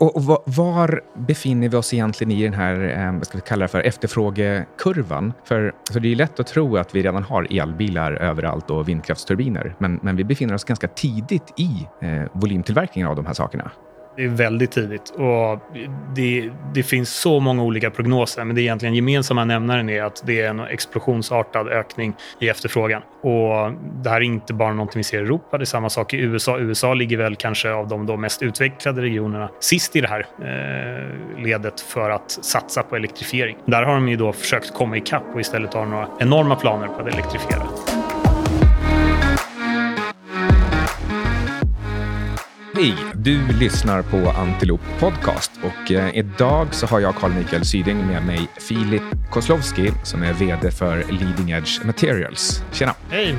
Och, och var, befinner vi oss egentligen i den här, eh, vad ska vi kalla det för, efterfrågekurvan? För alltså det är lätt att tro att vi redan har elbilar överallt och vindkraftsturbiner, men, men vi befinner oss ganska tidigt i eh, volymtillverkningen av de här sakerna. Det är väldigt tidigt och det, det, finns så många olika prognoser men det egentligen gemensamma nämnaren är att det är en explosionsartad ökning i efterfrågan. Och det här är inte bara någonting vi ser i Europa, det är samma sak i USA. USA ligger väl kanske av de då mest utvecklade regionerna sist i det här eh, ledet för att satsa på elektrifiering. Där har de ju då försökt komma ikapp och istället har några enorma planer på att elektrifiera. Hej! Du lyssnar på Antilop Podcast och eh, idag så har jag Carl Mikael Syding med mig Filip Koslowski som är VD för Leading Edge Materials. Tjena! Hej!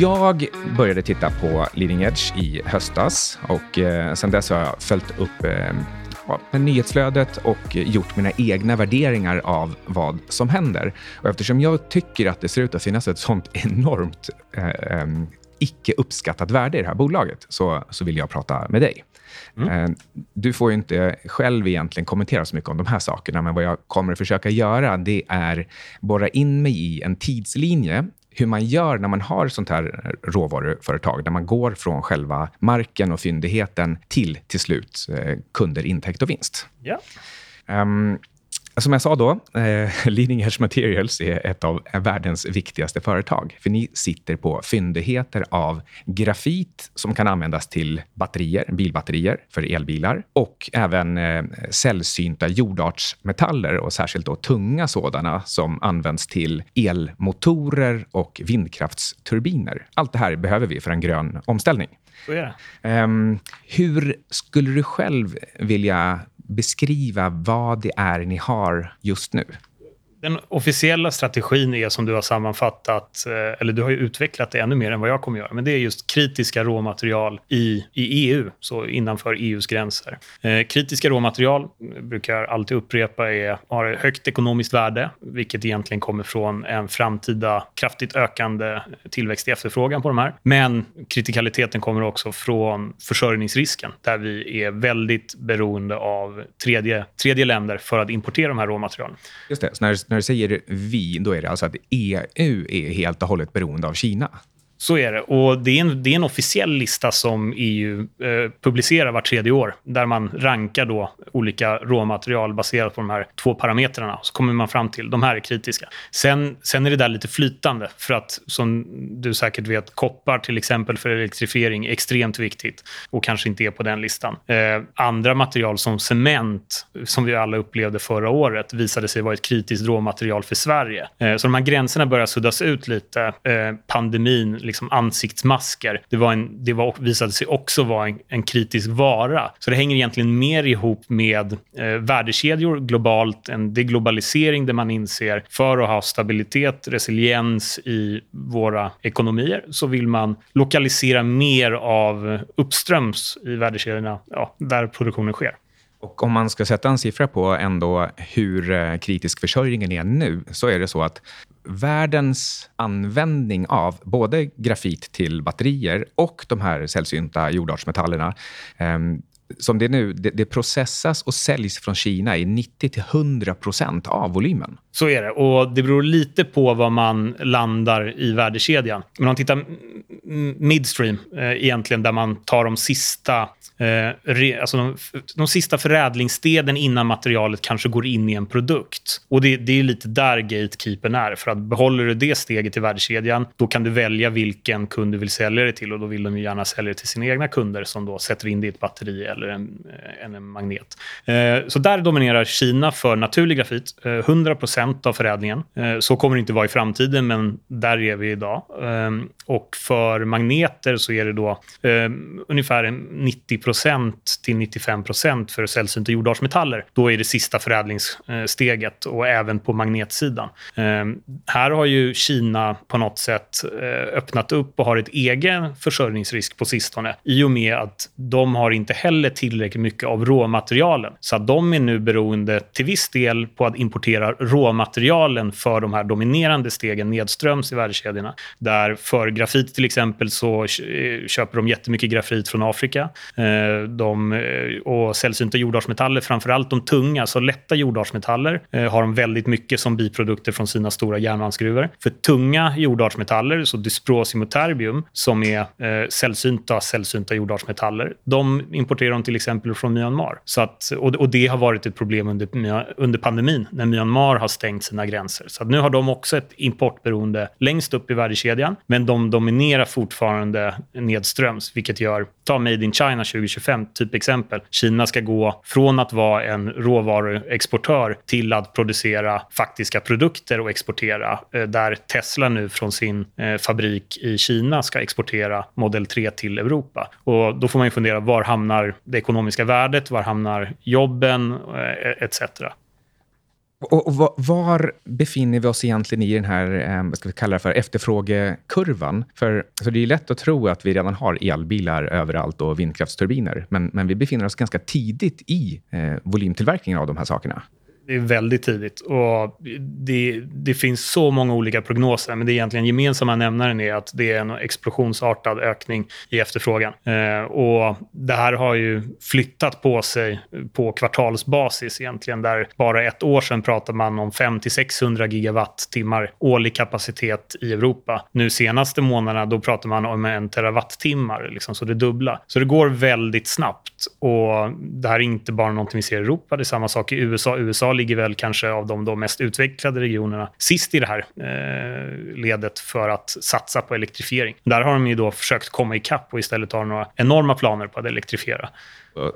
Jag började titta på Leading Edge i höstas och eh, sen dess har jag följt upp eh, nyhetsflödet och gjort mina egna värderingar av vad som händer. Och eftersom jag tycker att det ser ut att finnas ett sånt enormt eh, icke uppskattat värde i det här bolaget, så, så vill jag prata med dig. Mm. Eh, du får ju inte själv egentligen kommentera så mycket om de här sakerna, men vad jag kommer att försöka göra det är borra in mig i en tidslinje hur man gör när man har sånt här råvaruföretag, där man går från själva marken och fyndigheten till till slut eh, kunder, intäkt och vinst. Ja. Um, som jag sa då, eh, Leading Edge Materials är ett av världens viktigaste företag. För ni sitter på fyndigheter av grafit som kan användas till batterier, bilbatterier för elbilar och även eh, sällsynta jordartsmetaller och särskilt då tunga sådana som används till elmotorer och vindkraftsturbiner. Allt det här behöver vi för en grön omställning. Um, hur skulle du själv vilja beskriva vad det är ni har just nu? Den officiella strategin är som du har sammanfattat, eh, eller du har ju utvecklat det ännu mer än vad jag kommer göra, men det är just kritiska råmaterial i, i EU, så innanför EUs gränser. Eh, kritiska råmaterial, eh, brukar jag alltid upprepa, är, har högt ekonomiskt värde, vilket egentligen kommer från en framtida kraftigt ökande tillväxt i efterfrågan på de här. Men kritikaliteten kommer också från försörjningsrisken, där vi är väldigt beroende av tredje, tredje länder för att importera de här råmaterialen. Just det, när du säger vi, då är det alltså att EU är helt och hållet beroende av Kina? Så är det. Och det är en, det är en officiell lista som EU eh, publicerar vart tredje år där man rankar då olika råmaterial baserat på de här två parametrarna. Så kommer man fram till de här är kritiska. Sen, sen är det där lite flytande för att som du säkert vet, koppar till exempel för elektrifiering är extremt viktigt och kanske inte är på den listan. Eh, andra material som cement, som vi alla upplevde förra året, visade sig vara ett kritiskt råmaterial för Sverige. Eh, så de här gränserna börjar suddas ut lite. Eh, pandemin liksom ansiktsmasker. Det, var en, det var, visade sig också vara en, en, kritisk vara. Så det hänger egentligen mer ihop med eh, värdekedjor globalt, en deglobalisering där man inser för att ha stabilitet, resiliens i våra ekonomier så vill man lokalisera mer av uppströms i värdekedjorna ja, där produktionen sker. Och om man ska sätta en siffra på ändå hur eh, kritisk försörjningen är nu, så är det så att världens användning av både grafit till batterier och de här sällsynta jordartsmetallerna ehm, som det är nu, det, det, processas och säljs från Kina i 90-100 procent av volymen. Så är det. Och Det beror lite på var man landar i värdekedjan. Men om man tittar midstream, eh, egentligen, där man tar de sista Eh, re, alltså de, de sista förädlingsstegen innan materialet kanske går in i en produkt. Och Det, det är lite där gatekeepern är. För att Behåller du det steget i värdekedjan, då kan du välja vilken kund du vill sälja det till. och Då vill de gärna sälja det till sina egna kunder som då sätter in det i ett batteri eller en, eh, en, magnet. Eh, så där dominerar Kina för naturlig grafit. Eh, 100% av förädlingen. Så kommer det inte vara i framtiden, men där är vi idag. Ehm, och för magneter så är det då ehm, ungefär 90% till 95% för sällsynta jordartsmetaller. Då är det sista förädlingssteget och även på magnetsidan. Ehm, här har ju Kina på något sätt öppnat upp och har ett egen försörjningsrisk på sistone i och med att de har inte heller heller tillräckligt mycket av råmaterialen. Så att de är nu beroende till viss del på att importera råmaterialen för de här dominerande stegen nedströms i värdekedjorna. Där för grafit till exempel så eh, köper de jättemycket grafit från Afrika. Eh, de, eh, och sällsynta jordartsmetaller, framförallt de tunga, så lätta jordartsmetaller, har de väldigt mycket som biprodukter från sina stora järnmalmsgruvor. För tunga jordartsmetaller, så dysprosium och terbium, som är sällsynta, sällsynta jordartsmetaller, de importerar de till exempel från Myanmar. Så att, och, och det har varit ett problem under, under pandemin, när Myanmar har stängt sina gränser. Så nu har de också ett importberoende längst upp i värdekedjan, men de dominerar fortfarande nedströms, vilket gör, ta Made in China 2025, typ exempel. Kina ska gå från att vara en råvaruexportör till att producera faktiska produkter och exportera, eh, där Tesla nu från sin eh, fabrik i Kina ska exportera Model 3 till Europa. Och då får man ju fundera, var hamnar det ekonomiska värdet? Var hamnar jobben? Eh, Etc. Och, var befinner vi oss egentligen i den här eh, vad ska vi kalla det för efterfrågekurvan? För alltså det är lätt att tro att vi redan har elbilar överallt och vindkraftsturbiner. Men, men vi befinner oss ganska tidigt i eh, volymtillverkningen av de här sakerna. Det är väldigt tidigt. Och det, det, finns så många olika prognoser, men det egentligen gemensamma nämnaren är att det är en explosionsartad ökning i efterfrågan. Eh, och det här har ju flyttat på sig på kvartalsbasis egentligen, där bara ett år sedan pratade man om 500-600 gigawattimmar årlig kapacitet i Europa. Nu senaste månaderna då pratar man om en terawattimmar, liksom, så det dubbla. Så det går väldigt snabbt. Och det här är inte bara någonting vi ser i Europa, det är samma sak i USA. USA ligger väl kanske av de då mest utvecklade regionerna sist i det här eh, ledet för att satsa på elektrifiering. Där har de ju då försökt komma ikapp och istället har några enorma planer på att elektrifiera.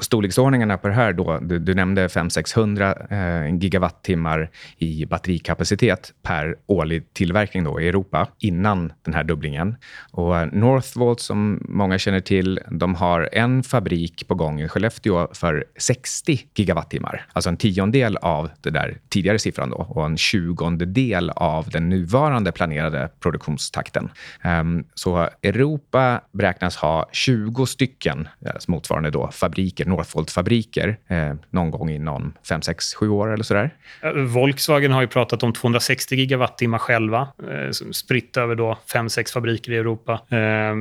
Storleksordningarna på det här, då, du, du nämnde 500-600 eh, gigawattimmar i batterikapacitet per årlig tillverkning då i Europa innan den här dubblingen. Och eh, Northvolt, som många känner till, de har en fabrik på gång i Skellefteå för 60 gigawattimmar. Alltså en tiondel av den där tidigare siffran då, och en tjugondedel av den nuvarande planerade produktionstakten. Um, så Europa beräknas ha 20 stycken eh, motsvarande då, fabriker fabriker, Northvolt-fabriker eh, någon gång inom 5, 6, 7 år eller sådär. Volkswagen har ju pratat om 260 gigawattimmar själva, eh, spritt över då 5, 6 fabriker i Europa. Eh,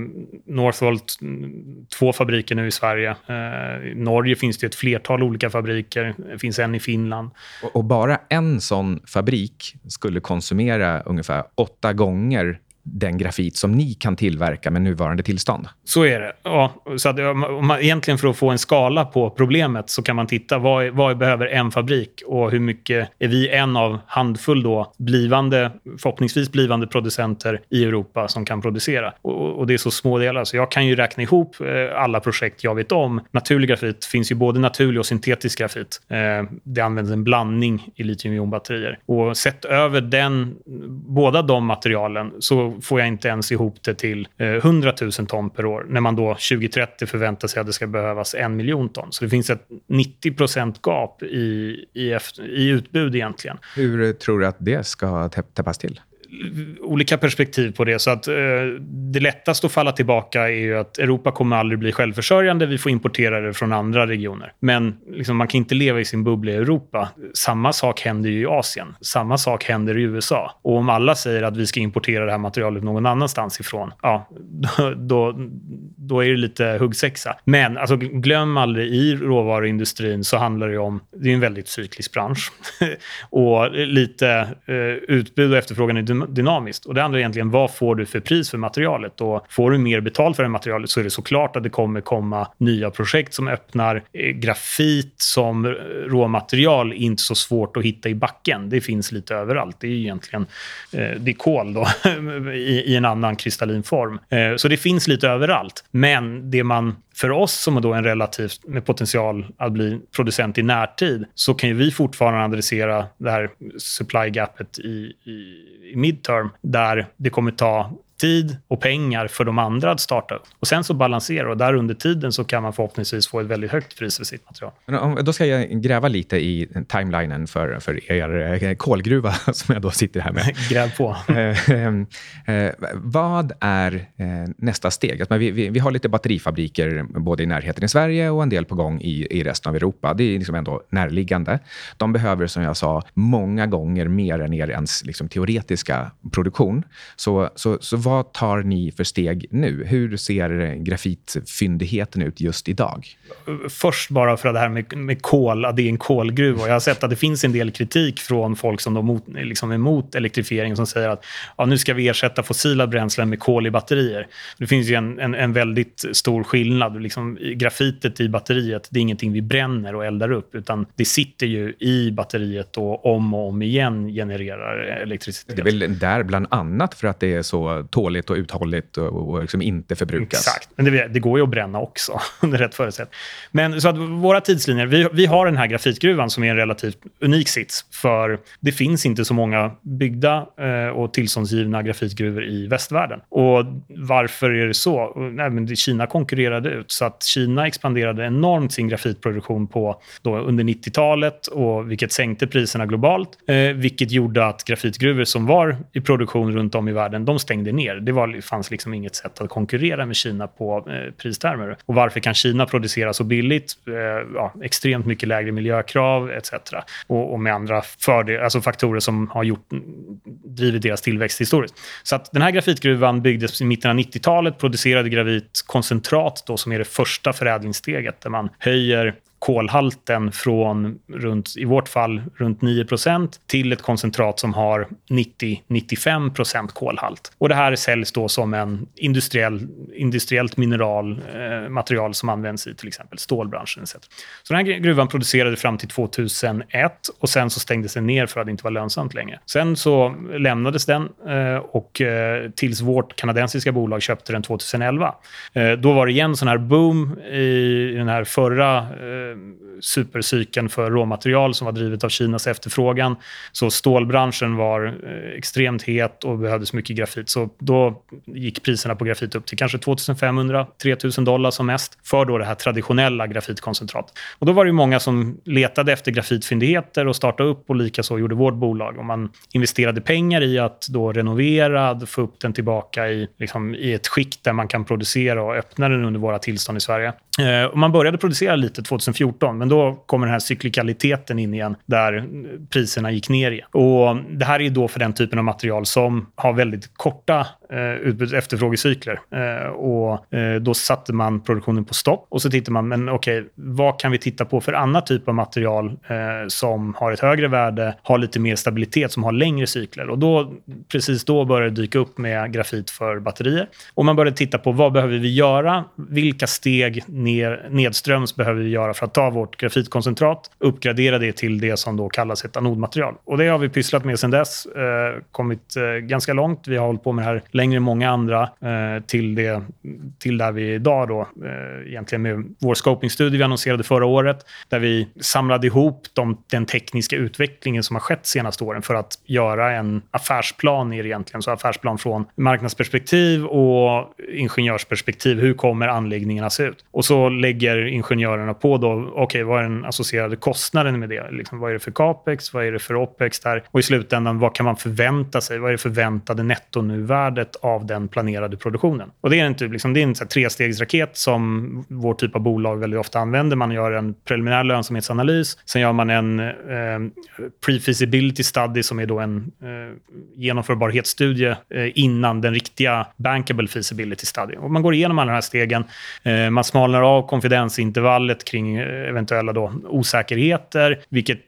Northvolt, mm, två fabriker nu i Sverige. Eh, I Norge finns det ett flertal olika fabriker. Det finns en i Finland. Och, och bara en sån fabrik skulle konsumera ungefär åtta gånger den grafit som ni kan tillverka med nuvarande tillstånd. Så är det. Ja, så att, om man, egentligen för att få en skala på problemet så kan man titta vad, vad behöver en fabrik och hur mycket är vi en av handfull då blivande, förhoppningsvis blivande producenter i Europa som kan producera. Och, och det är så små delar. Så jag kan ju räkna ihop eh, alla projekt jag vet om. Naturlig grafit finns ju både naturlig och syntetisk grafit. Eh, det används en blandning i litiumjonbatterier. Och sett över den, båda de materialen så får jag inte ens ihop det till eh, 100 000 ton per år, när man då 2030 förväntar sig att det ska behövas en miljon ton. Så det finns ett 90% gap i, i, i utbud egentligen. Hur tror du att det ska täppas till? Olika perspektiv på det. Så att, eh, det lättaste att falla tillbaka är ju att Europa kommer aldrig bli självförsörjande. Vi får importera det från andra regioner. Men liksom, man kan inte leva i sin bubbla i Europa. Samma sak händer ju i Asien. Samma sak händer i USA. Och om alla säger att vi ska importera det här materialet någon annanstans ifrån, ja, då, då, då är det lite huggsexa. Men alltså, glöm aldrig, i råvaruindustrin så handlar det om... Det är en väldigt cyklisk bransch. och lite eh, utbud och efterfrågan är dynamiskt. Och det andra är egentligen vad får du för pris för materialet? Och får du mer betalt för det materialet så är det såklart att det kommer komma nya projekt som öppnar eh, grafit som eh, råmaterial inte så svårt att hitta i backen. Det finns lite överallt. Det är egentligen eh, det är kol då, i, i, en annan kristallin form. Eh, så det finns lite överallt. Men det man för oss som är då en relativt med potential att bli producent i närtid så kan ju vi fortfarande adressera det här supply gapet i, i, i midterm där det kommer ta tid och pengar för de andra att starta upp. Och sen så balansera och där under tiden så kan man förhoppningsvis få ett väldigt högt pris för sitt material. Men om, då ska jag gräva lite i timelinen för, för er eh, kolgruva som jag då sitter här med. Gräv på. Eh, eh, vad är eh, nästa steg? Alltså, vi, vi, vi, har lite batterifabriker både i närheten i Sverige och en del på gång i, i resten av Europa. Det är liksom ändå närliggande. De behöver, som jag sa, många gånger mer än er ens liksom, teoretiska produktion. Så, så, så vad tar ni för steg nu? Hur ser grafitfyndigheten ut just idag? Först bara för det här med, med kol, att det är en kolgruva. Jag har sett att det finns en del kritik från folk som de mot, liksom är emot elektrifiering som säger att ja, nu ska vi ersätta fossila bränslen med kol i batterier. Det finns ju en, en, en väldigt stor skillnad. Liksom, grafitet i batteriet det är ingenting vi bränner och eldar upp utan det sitter ju i batteriet och om och om igen genererar elektricitet. Det är väl där bland annat för att det är så tåligt och uthålligt och, och liksom inte förbrukas. Exakt, men det, det, går ju att bränna också under rätt förutsättningar. Men så att våra tidslinjer, vi, vi har den här grafitgruvan som är en relativt unik sits för det finns inte så många byggda eh, och tillståndsgivna grafitgruvor i västvärlden. Och varför är det så? Nej, men Kina konkurrerade ut så att Kina expanderade enormt sin grafitproduktion på då under 90-talet och vilket sänkte priserna globalt, eh, vilket gjorde att grafitgruvor som var i produktion runt om i världen, de stängde ner. Det var, fanns liksom inget sätt att konkurrera med Kina på eh, pristermer. Och varför kan Kina producera så billigt? Eh, ja, extremt mycket lägre miljökrav etc. Och, och med andra fördel, alltså faktorer som har gjort, mm, drivit deras tillväxt historiskt. Så att den här grafitgruvan byggdes i mitten av 90-talet, producerade gravitkoncentrat då, som är det första förädlingssteget där man höjer kolhalten från, runt, i vårt fall, runt 9% till ett koncentrat som har 90-95% kolhalt. Och det här säljs då som en industriell, industriellt mineral, eh, material som används i till exempel stålbranschen. Etc. Så den här gruvan producerade fram till 2001 och sen så stängdes den ner för att det inte var lönsamt längre. Sen så lämnades den eh, och eh, tills vårt kanadensiska bolag köpte den 2011. Eh, då var det igen sån här boom i den här förra eh, eh, supercykeln för råmaterial som var drivet av Kinas efterfrågan. Så stålbranschen var eh, extremt het och behövdes mycket grafit. Så då gick priserna på grafit upp till kanske 2500-3000 dollar som mest för då det här traditionella grafitkoncentrat. Och då var det många som letade efter grafitfyndigheter och startade upp och likaså gjorde vårt bolag. Och man investerade pengar i att då renovera, få upp den tillbaka i, liksom, i ett skick där man kan producera och öppna den under våra tillstånd i Sverige. Eh, och man började producera lite 2014, men då kommer den här cyklikaliteten in igen, där priserna gick ner igen. Och det här är då för den typen av material som har väldigt korta eh, utbuds efterfrågecykler. Eh, och eh, då satte man produktionen på stopp och så tittar man, men okej, okay, vad kan vi titta på för annan typ av material eh, som har ett högre värde, har lite mer stabilitet, som har längre cykler? Och då, precis då började det dyka upp med grafit för batterier. Och man började titta på vad behöver vi göra? Vilka steg ner, nedströms behöver vi göra för att ta vårt grafitkoncentrat, uppgradera det till det som då kallas ett anodmaterial. Och det har vi pysslat med sedan dess, eh, kommit eh, ganska långt. Vi har hållit på med det här längre än många andra eh, till, det, till där vi är idag då, eh, egentligen med vår scopingstudie vi annonserade förra året, där vi samlade ihop de, den tekniska utvecklingen som har skett de senaste åren för att göra en affärsplan i egentligen. Så affärsplan från marknadsperspektiv och ingenjörsperspektiv. Hur kommer anläggningarna se ut? Och så lägger ingenjörerna på då, okej, okay, vad är den associerade kostnaden med det? Liksom, vad är det för capex? Vad är det för opex där? Och i slutändan, vad kan man förvänta sig? Vad är det förväntade nettonuvärdet av den planerade produktionen? Och det är en, typ, liksom, det är en så här, trestegsraket som vår typ av bolag väldigt ofta använder. Man gör en preliminär lönsamhetsanalys. Sen gör man en eh, pre-feasibility study som är då en eh, genomförbarhetsstudie eh, innan den riktiga bankable feasibility study. Och man går igenom alla de här stegen. Eh, man smalnar av konfidensintervallet kring eh, eventuella då osäkerheter, vilket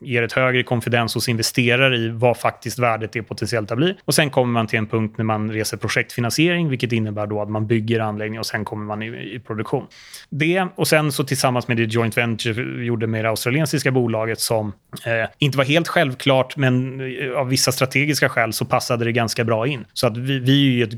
ger ett högre konfidens hos investerare i vad faktiskt värdet är potentiellt att bli. Och sen kommer man till en punkt när man reser projektfinansiering, vilket innebär då att man bygger anläggning och sen kommer man i, i produktion. Det och sen så tillsammans med det joint venture vi gjorde med det australiensiska bolaget som eh, inte var helt självklart, men eh, av vissa strategiska skäl så passade det ganska bra in. Så att vi, vi är ett,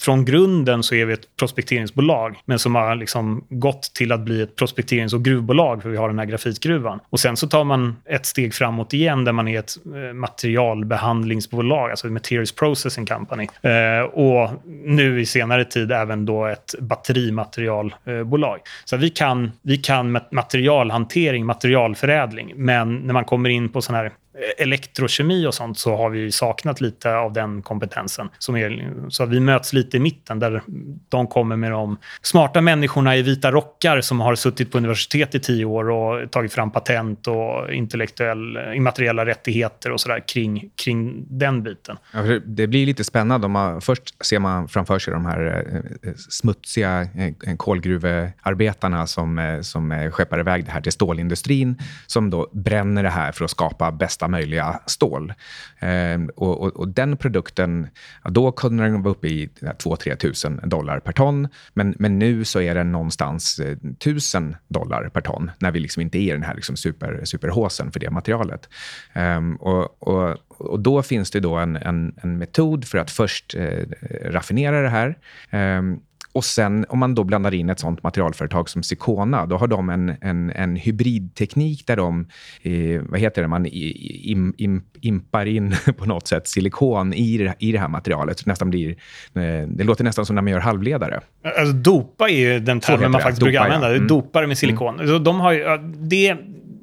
från grunden så är vi ett prospekteringsbolag, men som har liksom gått till att bli ett prospekterings och gruvbolag, för vi har den här grafitgruvan. Och sen så tar man ett steg framåt igen, där man är ett eh, materialbehandlingsbolag, alltså ett materials processing company, Eh, och nu i senare tid även då ett batterimaterialbolag. Så vi kan, vi kan materialhantering, materialförädling, men när man kommer in på sån här Eh, elektrokemi och sånt så har vi saknat lite av den kompetensen. Som är, så vi möts lite i mitten där de kommer med de smarta människorna i vita rockar som har suttit på universitet i tio år och tagit fram patent och intellektuell, eh, immateriella rättigheter och sådär kring, kring den biten. Ja, det blir lite spännande. Om man, först ser man framför sig de här eh, smutsiga kolgruvearbetarna som, som skeppar iväg det här till stålindustrin som då bränner det här för att skapa bästa bästa möjliga stål. Eh, och, och, och, den produkten, ja, då kunde den vara uppe i 2-3 tusen dollar per ton. Men, men nu så är den någonstans eh, 1000 dollar per ton när vi liksom inte är i den här liksom super, superhåsen för det materialet. Eh, och, och, och då finns det då en, en, en metod för att först eh, raffinera det här. Um, och sen om man då blandar in ett sånt materialföretag som Sicona, då har de en, en, en hybridteknik där de, eh, vad heter det, man im, im, impar in på något sätt silikon i det, i det här materialet. Så nästan blir, eh, det låter nästan som när man gör halvledare. Alltså, dopa är ju den termen man faktiskt dopa, brukar använda. Ja. Mm. Dopare med silikon. Mm. De har ju, det,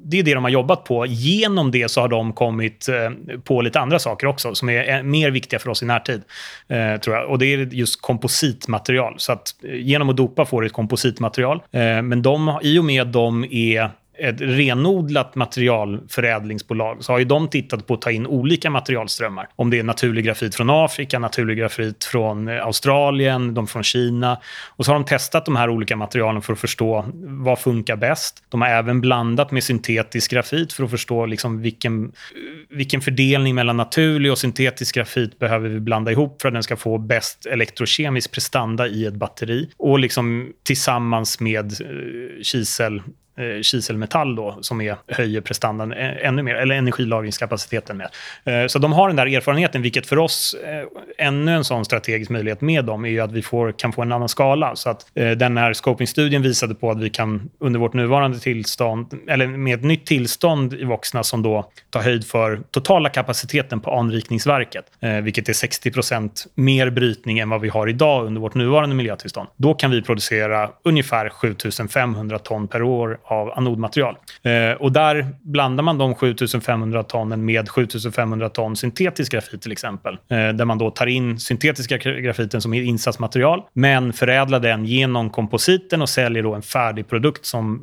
det är det de har jobbat på. Genom det så har de kommit eh, på lite andra saker också som är mer viktiga för oss i närtid. Eh, tror jag. Och det är just kompositmaterial. Så att eh, genom att dopa får du ett kompositmaterial. men de, i och med att de är ett renodlat materialförädlingsbolag så har ju de tittat på att ta in olika materialströmmar. Om det är naturlig grafit från Afrika, naturlig grafit från eh, Australien, de från Kina. Och så har de testat de här olika materialen för att förstå vad funkar bäst. De har även blandat med syntetisk grafit för att förstå liksom vilken, vilken fördelning mellan naturlig och syntetisk grafit behöver vi blanda ihop för att den ska få bäst elektrokemisk prestanda i ett batteri. Och liksom tillsammans med eh, kisel eh, kiselmetall då, som är, höjer prestandan ännu mer, eller energilagringskapaciteten med. Eh, så de har den där erfarenheten, vilket för oss, eh, ännu en sån strategisk möjlighet med dem, är ju att vi får, kan få en annan skala. Så att eh, den här scopingstudien visade på att vi kan under vårt nuvarande tillstånd, eller med ett nytt tillstånd i Voxna som då tar höjd för totala kapaciteten på anrikningsverket, eh, vilket är 60% mer brytning än vad vi har idag under vårt nuvarande miljötillstånd. Då kan vi producera ungefär 7500 ton per år av anodmaterial. Eh, och där blandar man de 7500 tonnen med 7500 ton syntetisk grafit till exempel. Eh, där man då tar in syntetiska grafiten som insatsmaterial, men förädlar den genom kompositen och säljer då en färdig produkt som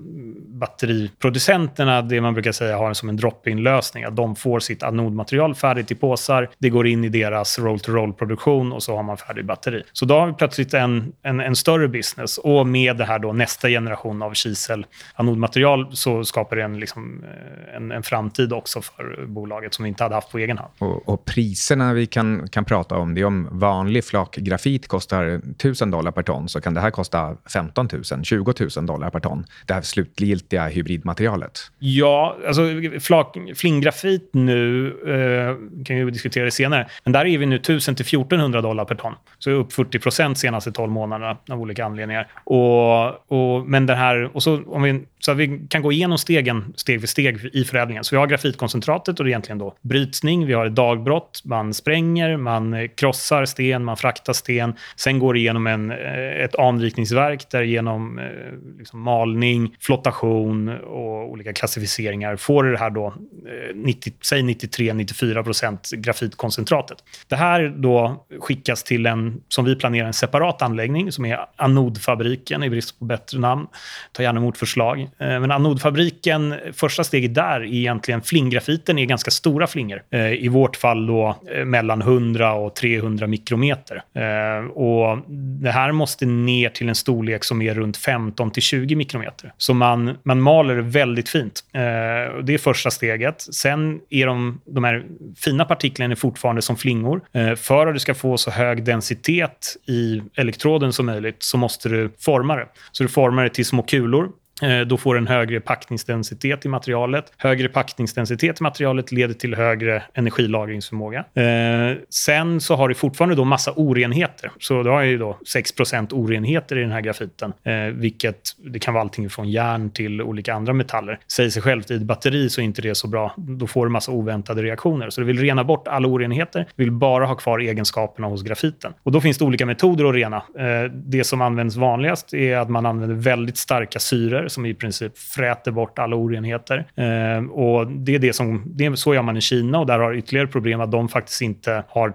batteriproducenterna, det man brukar säga, har som en drop-in-lösning. Att de får sitt anodmaterial färdigt i påsar, det går in i deras roll-to-roll-produktion och så har man färdig batteri. Så då har vi plötsligt en, en, en större business och med det här då nästa generation av kisel anodmaterial så skapar det en, liksom, eh, en, en, framtid också för bolaget som vi inte hade haft på egen hand. Och, och priserna vi kan, kan prata om, det är om vanlig flakgrafit kostar 1000 dollar per ton så kan det här kosta 15 000, 20 000 dollar per ton. Det här slutgiltiga hybridmaterialet. Ja, alltså flak, flinggrafit nu eh, kan vi diskutera det senare, men där är vi nu 1000 till 1400 dollar per ton. Så är upp 40 procent senaste 12 månaderna av olika anledningar. Och, och, men det här, och så om vi så att vi kan gå igenom stegen steg för steg i förädlingen. Så vi har grafitkoncentratet och det är egentligen då brytning. Vi har ett dagbrott. Man spränger, man eh, krossar sten, man fraktar sten. Sen går det igenom en, eh, ett anrikningsverk där genom eh, liksom malning, flottation och olika klassificeringar får det här då 90, säg 93-94 procent grafitkoncentratet. Det här då skickas till en, som vi planerar, en separat anläggning som är anodfabriken i brist på bättre namn. Ta gärna emot förslag. Eh, men anodfabriken, första steget där är egentligen flinggrafiten är ganska stora flingor. Eh, I vårt fall då eh, mellan 100 och 300 mikrometer. Eh, och det här måste ner till en storlek som är runt 15 till 20 mikrometer. Så man, man maler väldigt fint. Eh, det är första steget. Sen är de, de här fina partiklarna fortfarande som flingor. Eh, för att du ska få så hög densitet i elektroden som möjligt så måste du forma det. Så du formar det till små kulor Eh, då får en högre packningsdensitet i materialet. Högre packningsdensitet i materialet leder till högre energilagringsförmåga. Eh, sen så har det fortfarande då massa orenheter. Så du har ju då 6% orenheter i den här grafiten, eh, vilket det kan vara allting från järn till olika andra metaller. Säger sig självt, i ett batteri så är inte det så bra. Då får du massa oväntade reaktioner. Så du vill rena bort alla orenheter, vill bara ha kvar egenskaperna hos grafiten. Och då finns det olika metoder att rena. Det som används vanligast är att man använder väldigt starka syror som i princip fräter bort alla orenheter. Ehm, och det är, det som, det är så gör man i Kina och där har ytterligare problem att de faktiskt inte har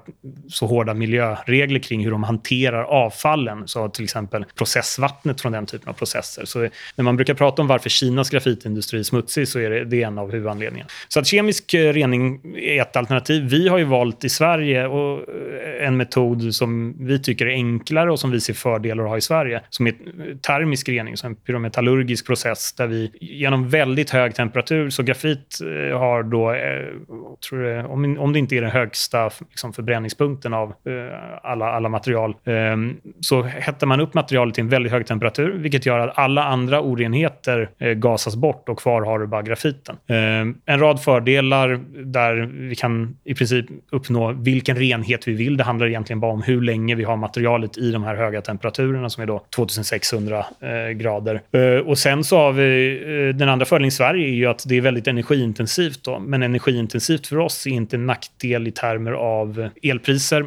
så hårda miljöregler kring hur de hanterar avfallen. Så till exempel processvattnet från den typen av processer. Så när man brukar prata om varför Kinas grafitindustri är smutsig så är det, det är en av huvudanledningarna. Så att kemisk eh, rening är ett alternativ. Vi har ju valt i Sverige och eh, en metod som vi tycker är enklare och som vi ser fördelar att ha i Sverige, som är termisk rening, som en pyrometallurgisk process där vi genom väldigt hög temperatur, så grafit eh, har då, eh, tror det, om, om det inte är den högsta liksom, förbränningspunkten av eh, alla, alla material, ehm, så hettar man upp materialet till en väldigt hög temperatur, vilket gör att alla andra orenheter gasas bort och kvar har du bara grafiten. Ehm, en rad fördelar där vi kan i princip uppnå vilken renhet vi vill. Det handlar egentligen bara om hur länge vi har materialet i de här höga temperaturerna som är då 2600 grader. Och sen så har vi den andra fördelen i Sverige är ju att det är väldigt energiintensivt. Då. Men energiintensivt för oss är inte en nackdel i termer av elpriser.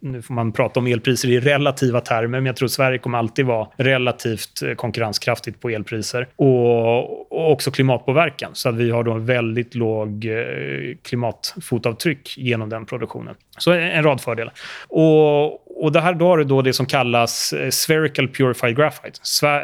Nu får man prata om elpriser i relativa termer, men jag tror att Sverige kommer alltid vara relativt eh, konkurrenskraftigt på elpriser. Och, och också klimatpåverkan. Så att vi har då väldigt låg eh, klimatfotavtryck genom den produktionen. Så en rad fördelar. Och, och det här, då har du då det som kallas eh, spherical purified graphite,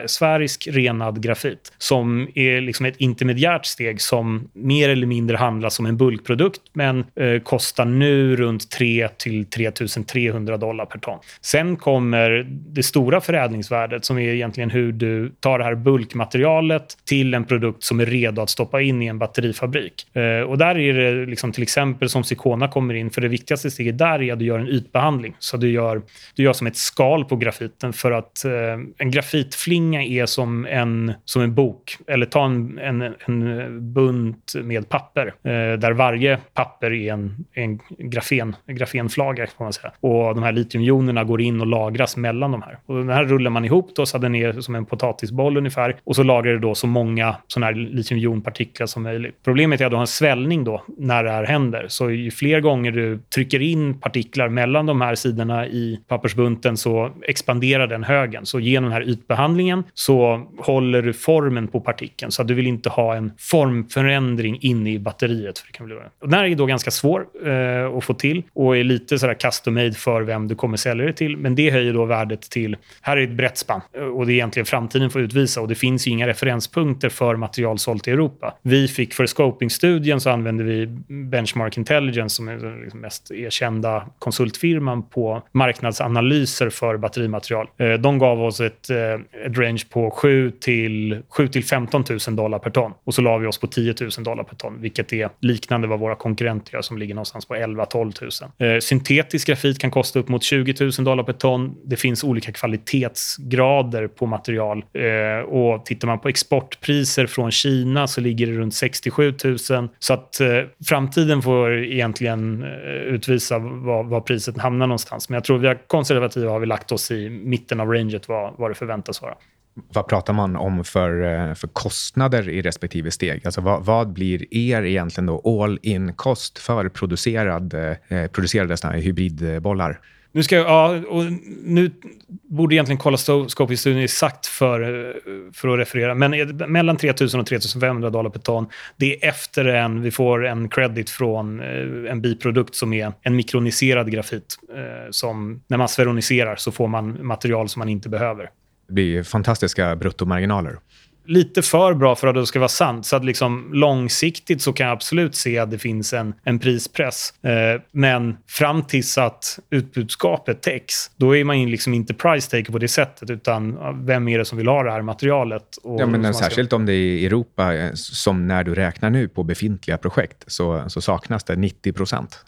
sfärisk renad grafit, som är liksom ett intermediärt steg som mer eller mindre handlas som en bulkprodukt, men eh, kostar nu runt 3 till 3 300 dollar per ton. Sen kommer det stora förädlingsvärdet som är egentligen hur du tar det här bulkmaterialet till en produkt som är redo att stoppa in i en batterifabrik. Eh, och där är det liksom till exempel som Sikona kommer in, för det viktigaste steget där är att du gör en ytbehandling. Så du gör du gör som ett skal på grafiten för att eh, en grafitflinga är som en, som en bok. Eller ta en, en, en bunt med papper eh, där varje papper är en, en grafen, grafenflaga. Kan man säga. Och de här litiumjonerna går in och lagras mellan de här. Och den här rullar man ihop då, så att den är som en potatisboll ungefär. Och så lagrar du då så många såna här litiumjonpartiklar som möjligt. Problemet är att du har en svällning då när det här händer. Så ju fler gånger du trycker in partiklar mellan de här sidorna i pappersbunten så expanderar den högen. Så genom den här ytbehandlingen så håller du formen på partikeln. Så att du vill inte ha en formförändring inne i batteriet. För det kan bli och den här är då ganska svår eh, att få till och är lite sådär custom made för vem du kommer sälja det till. Men det höjer då värdet till... Här är ett brett spann och det är egentligen framtiden får utvisa. Och det finns ju inga referenspunkter för material sålt i Europa. Vi fick för scoping-studien så använde vi Benchmark Intelligence som är den liksom mest erkända konsultfirman på marknaden marknadsanalyser för batterimaterial. Eh, de gav oss ett, eh, ett range på 7 till, 7 till 15 000 dollar per ton. Och så la vi oss på 10 000 dollar per ton, vilket är liknande vad våra konkurrenter gör som ligger någonstans på 11-12 000. Eh, syntetisk grafit kan kosta upp mot 20 000 dollar per ton. Det finns olika kvalitetsgrader på material. Och tittar man på exportpriser från Kina så ligger det runt 67 000. Så att framtiden får egentligen utvisa var, var priset hamnar någonstans. Men jag tror vi har konservativa har vi lagt oss i mitten av ranget vad, vad det förväntas vara. Vad pratar man om för, eh, för kostnader i respektive steg? Alltså vad, vad blir er egentligen då all in kost för producerad, eh, producerade såna hybridbollar? Nu, ska jag, ja, och nu borde egentligen kolla Scopy-studien exakt för, för att referera. Men mellan 3 000 och 3 500 dollar per ton. Det är efter en, vi får en credit från eh, en biprodukt som är en mikroniserad grafit. Eh, som när man sferoniserar så får man material som man inte behöver. Det blir fantastiska bruttomarginaler lite för bra för att det ska vara sant. Så att liksom långsiktigt så kan jag absolut se att det finns en, en prispress. Eh, men fram tills att utbudskapet täcks, då är man ju liksom inte price taker på det sättet, utan vem är det som vill ha det här materialet? ja, men särskilt om det är i Europa, eh, som när du räknar nu på befintliga projekt, så, så saknas det 90 procent.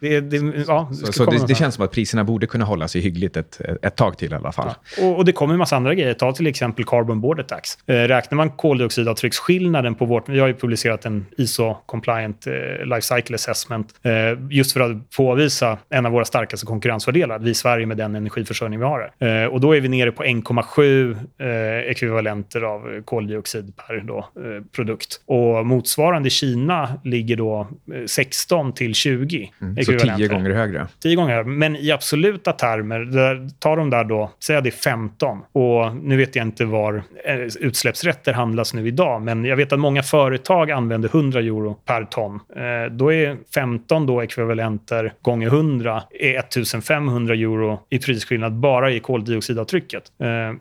Det, det, ja, så, så det, det, känns som att priserna borde kunna hålla sig hyggligt ett, ett tag till i alla fall. Ja. Och, och, det kommer en massa andra grejer. Ta till exempel Carbon Border Tax. Eh, räknar man koldioxidavtrycksskillnaden på vårt... Vi har ju publicerat en ISO-compliant eh, life cycle assessment eh, just för att påvisa en av våra starkaste konkurrensfördelar. Vi i Sverige med den energiförsörjning vi har. Eh, och då är vi nere på 1,7 eh, ekvivalenter av koldioxid per då, eh, produkt. Och motsvarande i Kina ligger då 16 till 20 mm, Så 10 gånger högre? 10 gånger. Men i absoluta termer, där, ta de där då, säg att det är 15. Och nu vet jag inte var utsläppsrätter handlas nu idag, men jag vet att många företag använder 100 euro per ton. Då är 15 då ekvivalenter gånger 100 är 1500 euro i prisskillnad bara i koldioxidavtrycket.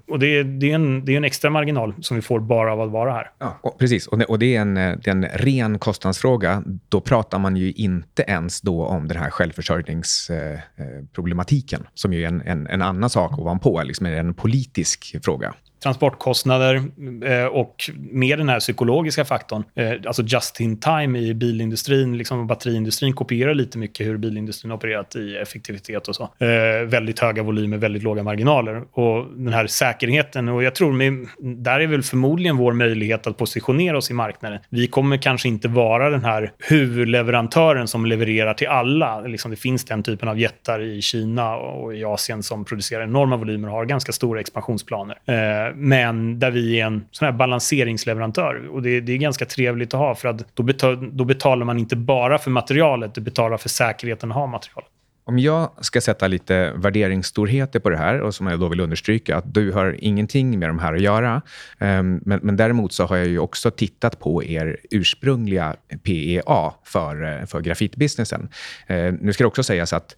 Och det är, det är, en, det är en extra marginal som vi får bara av att vara här. Ja, och precis, och det, och det, är en, det är en ren kostnadsfråga. Då pratar man ju inte ens då om den här självförsörjningsproblematiken, eh, eh, som ju är en, en, en annan sak ovanpå, liksom en politisk fråga transportkostnader eh, och med den här psykologiska faktorn. Eh, alltså just in time i bilindustrin, liksom batteriindustrin kopierar lite mycket hur bilindustrin opererat i effektivitet och så. Eh, väldigt höga volymer, väldigt låga marginaler. Och den här säkerheten, och jag tror med, där är väl förmodligen vår möjlighet att positionera oss i marknaden. Vi kommer kanske inte vara den här huvudleverantören som levererar till alla. Liksom det finns den typen av jättar i Kina och i Asien som producerar enorma volymer och har ganska stora expansionsplaner eh, men där vi är en sån här balanseringsleverantör. Och det, det är ganska trevligt att ha, för att då, betal, då betalar man inte bara för materialet, du betalar för säkerheten att ha materialet. Om jag ska sätta lite värderingsstorheter på det här och som jag då vill understryka att du har ingenting med de här att göra. Ehm, men, men, däremot så har jag ju också tittat på er ursprungliga PEA för, eh, för grafitbusinessen. Eh, nu ska det också sägas att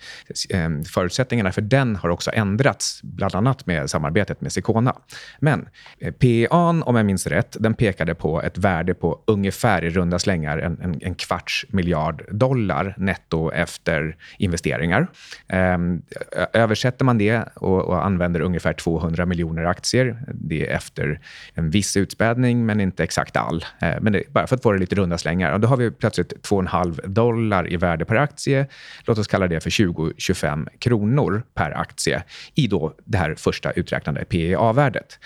ehm, förutsättningarna för den har också ändrats, bland annat med samarbetet med Sicona. Men eh, PEA, om jag minns rätt, den pekade på ett värde på ungefär i runda slängar en, en, en kvarts miljard dollar netto efter investeringar pengar. Ehm, översätter man det och, och, använder ungefär 200 miljoner aktier, det är efter en viss utspädning, men inte exakt all. Ehm, men det, bara för att få det lite runda slängar. Och då har vi plötsligt 2,5 dollar i värde per aktie. Låt oss kalla det för 20-25 kronor per aktie i då det här första uträknade PEA-värdet.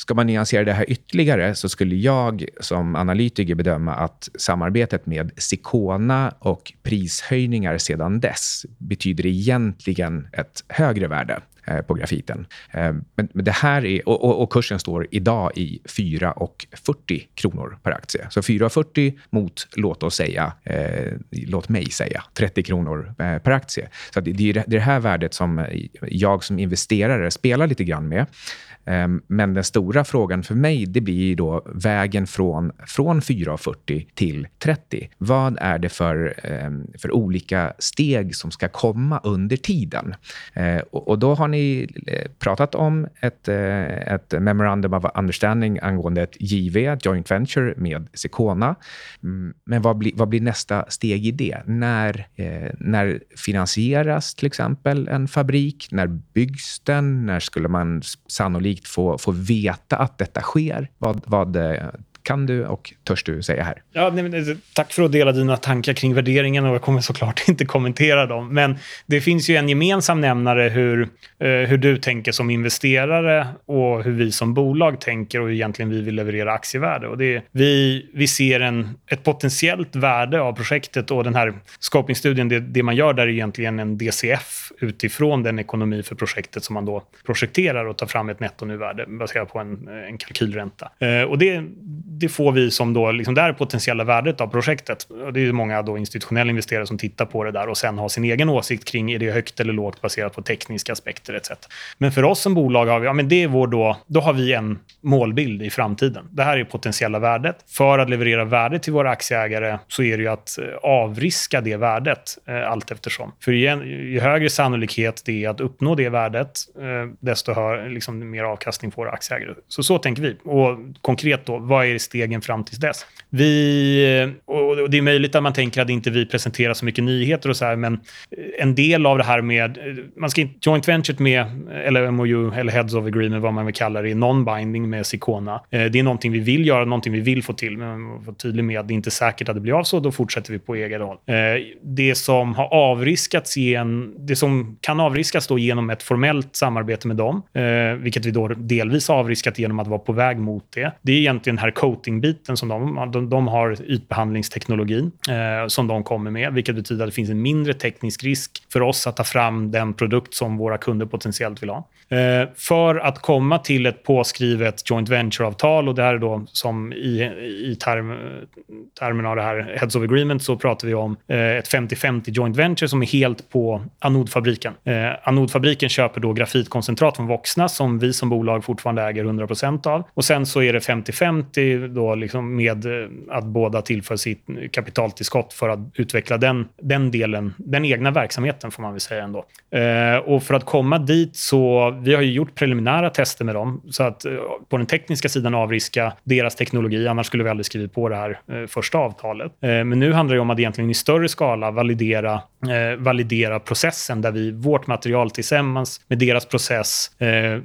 Ska man nyansera det här ytterligare så skulle jag som analytiker bedöma att samarbetet med Sikona och prishöjningar sedan dess betyder egentligen ett högre värde. Eh, på grafiten. Eh, men, men, det här är, och, och, kursen står idag i 4,40 kronor per aktie. Så 4,40 mot, låt oss säga, eh, låt mig säga, 30 kronor eh, per aktie. Så det, det är det här värdet som jag som investerare spelar lite grann med. Eh, men den stora frågan för mig det blir då vägen från, från 4,40 till 30. Vad är det för, ehm, för olika steg som ska komma under tiden? Eh, och, och då har ni eh, pratat om ett, eh, ett memorandum of understanding angående ett JV, joint venture, med Secona. Mm, men vad blir, vad blir nästa steg i det? När, eh, när finansieras till exempel en fabrik? När byggs den? När skulle man sannolikt få, få veta att detta sker. Vad, vad eh, kan du och törs du säga här? Ja, nej, men, eh, tack för att dela dina tankar kring värderingen och jag kommer såklart inte kommentera dem. Men det finns ju en gemensam nämnare hur, eh, hur du tänker som investerare och hur vi som bolag tänker och hur egentligen vi vill leverera aktievärde. Och det, vi, vi ser en, ett potentiellt värde av projektet och den här scopingstudien, det, det man gör där är egentligen en DCF utifrån den ekonomi för projektet som man då projekterar och tar fram ett nettonuvärde baserat på en, eh, en kalkylränta. Eh, och det det får vi som då, liksom, det är potentiella värdet av projektet. Det är många då institutionella investerare som tittar på det där och sen har sin egen åsikt kring är det högt eller lågt baserat på tekniska aspekter etc. Men för oss som bolag har vi, ja men det är vår då, då har vi en målbild i framtiden. Det här är potentiella värdet. För att leverera värde till våra aktieägare så är det ju att eh, avriska det värdet eh, allt eftersom. För ju, ju högre sannolikhet det är att uppnå det värdet, eh, desto hör, liksom, mer avkastning får aktieägare. Så så tänker vi. Och konkret då, vad är det stegen fram till dess. Vi, och det är möjligt att man tänker att inte vi presenterar så mycket nyheter och så här, men eh, en del av det här med, eh, man ska inte, joint venture med, eller MOU, eller Heads of Agreement, vad man vill kalla det, non-binding med Sikona. Eh, det är någonting vi vill göra, någonting vi vill få till, men man får tydlig med att det inte är säkert att det blir av så, då fortsätter vi på egen håll. Det som har avriskats igen, det som kan avriskas då genom ett formellt samarbete med dem, vilket vi då delvis har avriskat genom att vara på väg mot det. Det är egentligen den här coatingbiten som de, de, de har ytbehandlingsteknologin eh, som de kommer med, vilket betyder att det finns en mindre teknisk risk för oss att ta fram den produkt som våra kunder potentiellt vill ha. Eh, för att komma till ett påskrivet joint venture-avtal, och det här är då som i, i term, termen av det här Heads of Agreement så pratar vi om eh, ett 50-50 joint venture som är helt på anodfabriken. Eh, anodfabriken köper då grafitkoncentrat från Voxna som vi som bolag fortfarande äger 100% av. Och sen så är det 50-50 då liksom med eh, att båda tillför sitt kapitaltillskott för att utveckla den, den delen, den egna verksamheten får man väl säga ändå. Eh, och för att komma dit så, vi har ju gjort preliminära tester med dem så att eh, på den tekniska sidan avriska deras teknologi, annars skulle vi aldrig skrivit på det här eh, första avtalet. Eh, men nu handlar det om att egentligen i större skala validera, eh, validera processen där vi, vårt material tillsammans med deras process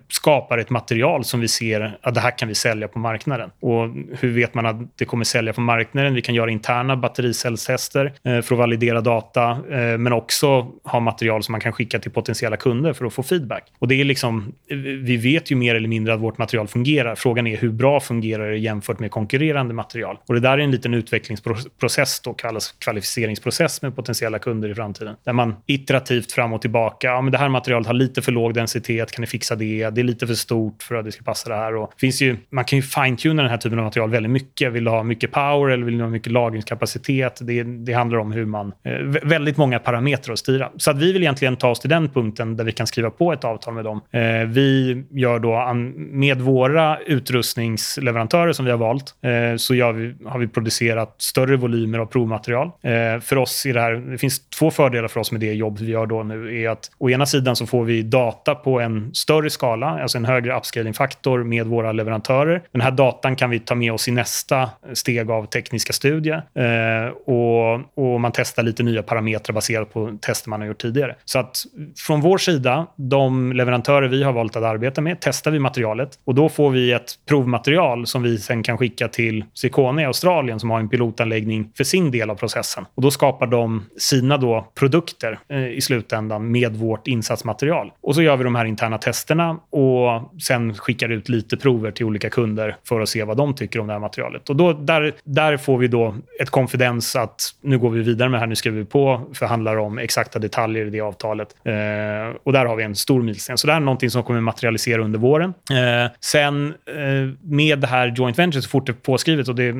skapar ett material som vi ser att det här kan vi sälja på marknaden. Och hur vet man att det kommer sälja på marknaden? Vi kan göra interna battericellstester eh, för att validera data, eh, men också ha material som man kan skicka till potentiella kunder för att få feedback. Och det är liksom, eh, vi vet ju mer eller mindre att vårt material fungerar. Frågan är hur bra fungerar det jämfört med konkurrerande material? Och det där är en liten utvecklingsprocess, då kallas kvalificeringsprocess med potentiella kunder i framtiden. Där man iterativt fram och tillbaka, ja, men det här materialet har lite för låg densitet, kan ni fixa det? Det är lite för stort för att det ska passa det här. Och finns ju, man kan ju fine-tuna den här typen av material väldigt mycket. Vill du ha mycket power eller vill du ha mycket lagringskapacitet? Det, det handlar om hur man... Eh, väldigt många parametrar att styra. Så att vi vill egentligen ta oss till den punkten där vi kan skriva på ett avtal med dem. Eh, vi gör då, an, med våra utrustningsleverantörer som vi har valt, eh, så vi, har vi producerat större volymer av provmaterial. Eh, för oss är det här, det finns två fördelar för oss med det jobb vi gör då nu. är att Å ena sidan så får vi data på en större skala, alltså en högre upscaling-faktor med våra leverantörer. Den här datan kan vi ta med oss i nästa steg av tekniska studier. Eh, och, och man testar lite nya parametrar baserat på tester man har gjort tidigare. Så att från vår sida, de leverantörer vi har valt att arbeta med, testar vi materialet och då får vi ett provmaterial som vi sen kan skicka till Sikone i Australien som har en pilotanläggning för sin del av processen. Och då skapar de sina då produkter eh, i slutändan med vårt insatsmaterial. Och så gör vi de här interna testerna och sen skickar ut lite prover till olika kunder för att se vad de tycker om det här materialet. Och då, där, där får vi då ett konfidens att nu går vi vidare med det här, nu skriver vi på, förhandlar om exakta detaljer i det avtalet. Eh, och där har vi en stor milsten. Så det här är någonting som kommer materialisera under våren. Eh, sen eh, med det här joint venture så fort det är påskrivet och det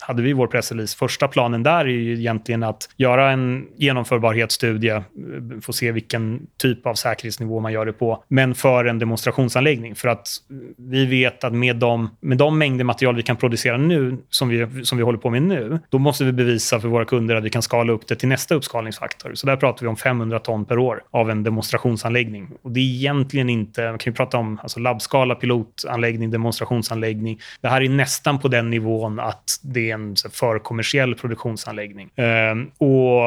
hade vi i vår pressrelease. Första planen där är ju egentligen att göra en genomförbarhetsstudie, eh, få se vilken typ av säkerhetsnivå man gör det på, men för en demonstrationsanläggning. För att vi vet att med de, med de mängder material vi kan producera nu, som vi, som vi håller på med nu, då måste vi bevisa för våra kunder att vi kan skala upp det till nästa uppskalningsfaktor. Så där pratar vi om 500 ton per år av en demonstrationsanläggning. Och det är egentligen inte, man kan ju prata om alltså labbskala, pilotanläggning, demonstrationsanläggning. Det här är nästan på den nivån att det är en förkommersiell produktionsanläggning. Ehm, och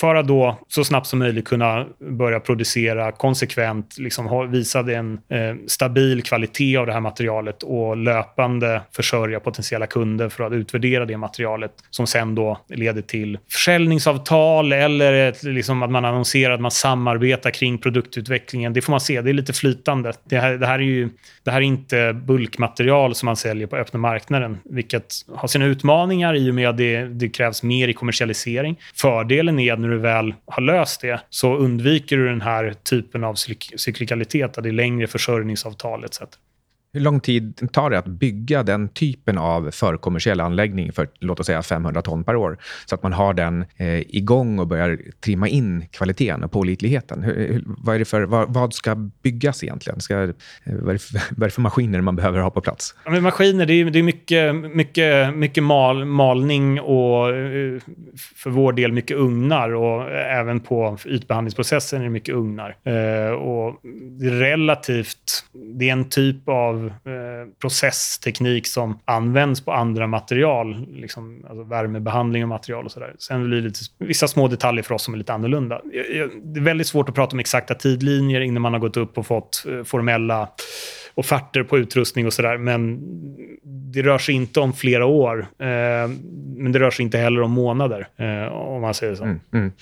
för att då så snabbt som möjligt kunna börja producera konsekvent, liksom visa en eh, stabil kvalitet av det här materialet och löpande försörja potentiella kunder för att utvärdera det materialet som sen då leder till försäljningsavtal eller ett, liksom att man annonserar att man samarbetar kring produktutvecklingen. Det får man se, det är lite flytande. Det här, det här är ju det här är inte bulkmaterial som man säljer på öppna marknaden, vilket har sina utmaningar i och med att det, det krävs mer i kommersialisering. Fördelen är att när du väl har löst det så undviker du den här typen av cyklikalitet, att det är längre försörjningsavtal etc. Hur lång tid tar det att bygga den typen av förkommersiell anläggning för låt oss säga 500 ton per år? Så att man har den eh, igång och börjar trimma in kvaliteten och pålitligheten. Hur, vad, är det för, vad, vad ska byggas egentligen? Ska, eh, vad, är det för, vad är det för maskiner man behöver ha på plats? Ja, men maskiner, det är, det är mycket, mycket, mycket mal, malning och eh, för vår del mycket ugnar. Och eh, även på ytbehandlingsprocessen är det mycket ugnar. Eh, och det är relativt... Det är en typ av av eh, processteknik som används på andra material, liksom, alltså värmebehandling av material och sådär. Sen blir det lite, vissa små detaljer för oss som är lite annorlunda. Det är väldigt svårt att prata om exakta tidlinjer innan man har gått upp och fått eh, formella offerter på utrustning och sådär. Men det rör sig inte om flera år. Eh, men det rör sig inte heller om månader, eh, om man säger så. Mm, mm.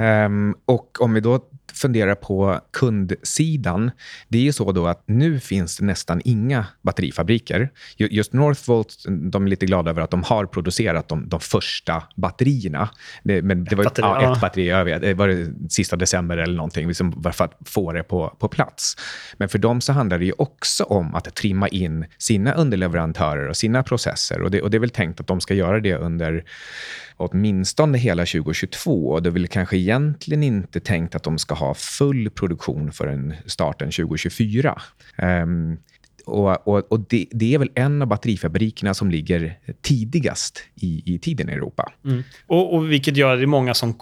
Um, och om vi då funderar på kundsidan, det är ju så då att nu finns det nästan inga batterifabriker. Just Northvolt, de är lite glada över att de har producerat de, de första batterierna. Det, men det var ett batteri, ja, ett batteri, jag vet, det var det sista december eller någonting, liksom för att få det på, på plats. Men för dem så handlar det ju också om att trimma in sina underleverantörer och sina processer. Och det, och det är väl tänkt att de ska göra det under åtminstone hela 2022. Och det är väl kanske egentligen inte tänkt att de ska ha full produktion förrän starten 2024. Um, ehm, och, och, och det, det, är väl en av batterifabrikerna som ligger tidigast i, i tiden i Europa. Mm. Och, och, vilket gör att det är många som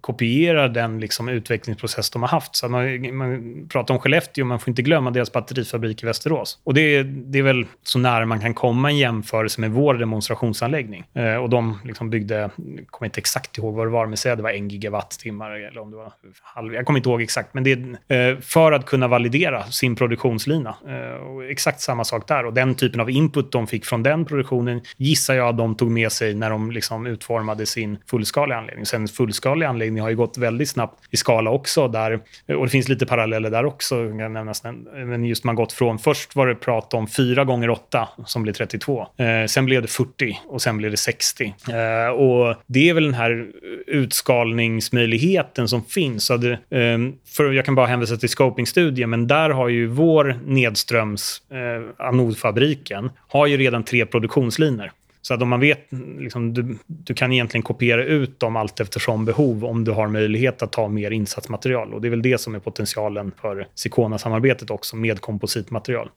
kopierar den liksom, utvecklingsprocess de har haft. Så man, man pratar om Skellefteå, man får inte glömma deras batterifabrik i Västerås. Och det, det är väl så nära man kan komma en jämförelse med vår demonstrationsanläggning. Eh, och de liksom byggde, jag kommer inte exakt ihåg vad det var, men säg att det var en gigawattimmar eller om det var halv, jag kommer inte ihåg exakt, men det är eh, för att kunna validera sin produktionslina. Eh, och exakt exakt samma sak där. Och den typen av input de fick från den produktionen gissar jag att de tog med sig när de liksom utformade sin fullskaliga anläggning. Sen fullskaliga anläggning har ju gått väldigt snabbt i skala också. Där, och det finns lite paralleller där också. Nämnas, men just man gått från, först var det prat om 4 gånger 8 som blir 32. Eh, sen blev det 40 och sen blev det 60. Eh, och det är väl den här utskalningsmöjligheten som finns. Så det, eh, för jag kan bara hänvisa till scopingstudien, men där har ju vår nedströms eh, eh, anodfabriken har ju redan tre produktionslinjer. Så att om man vet, liksom, du, du, kan egentligen kopiera ut dem allt eftersom behov om du har möjlighet att ta mer insatsmaterial. Och det är väl det som är potentialen för Sicona-samarbetet också med kompositmaterial.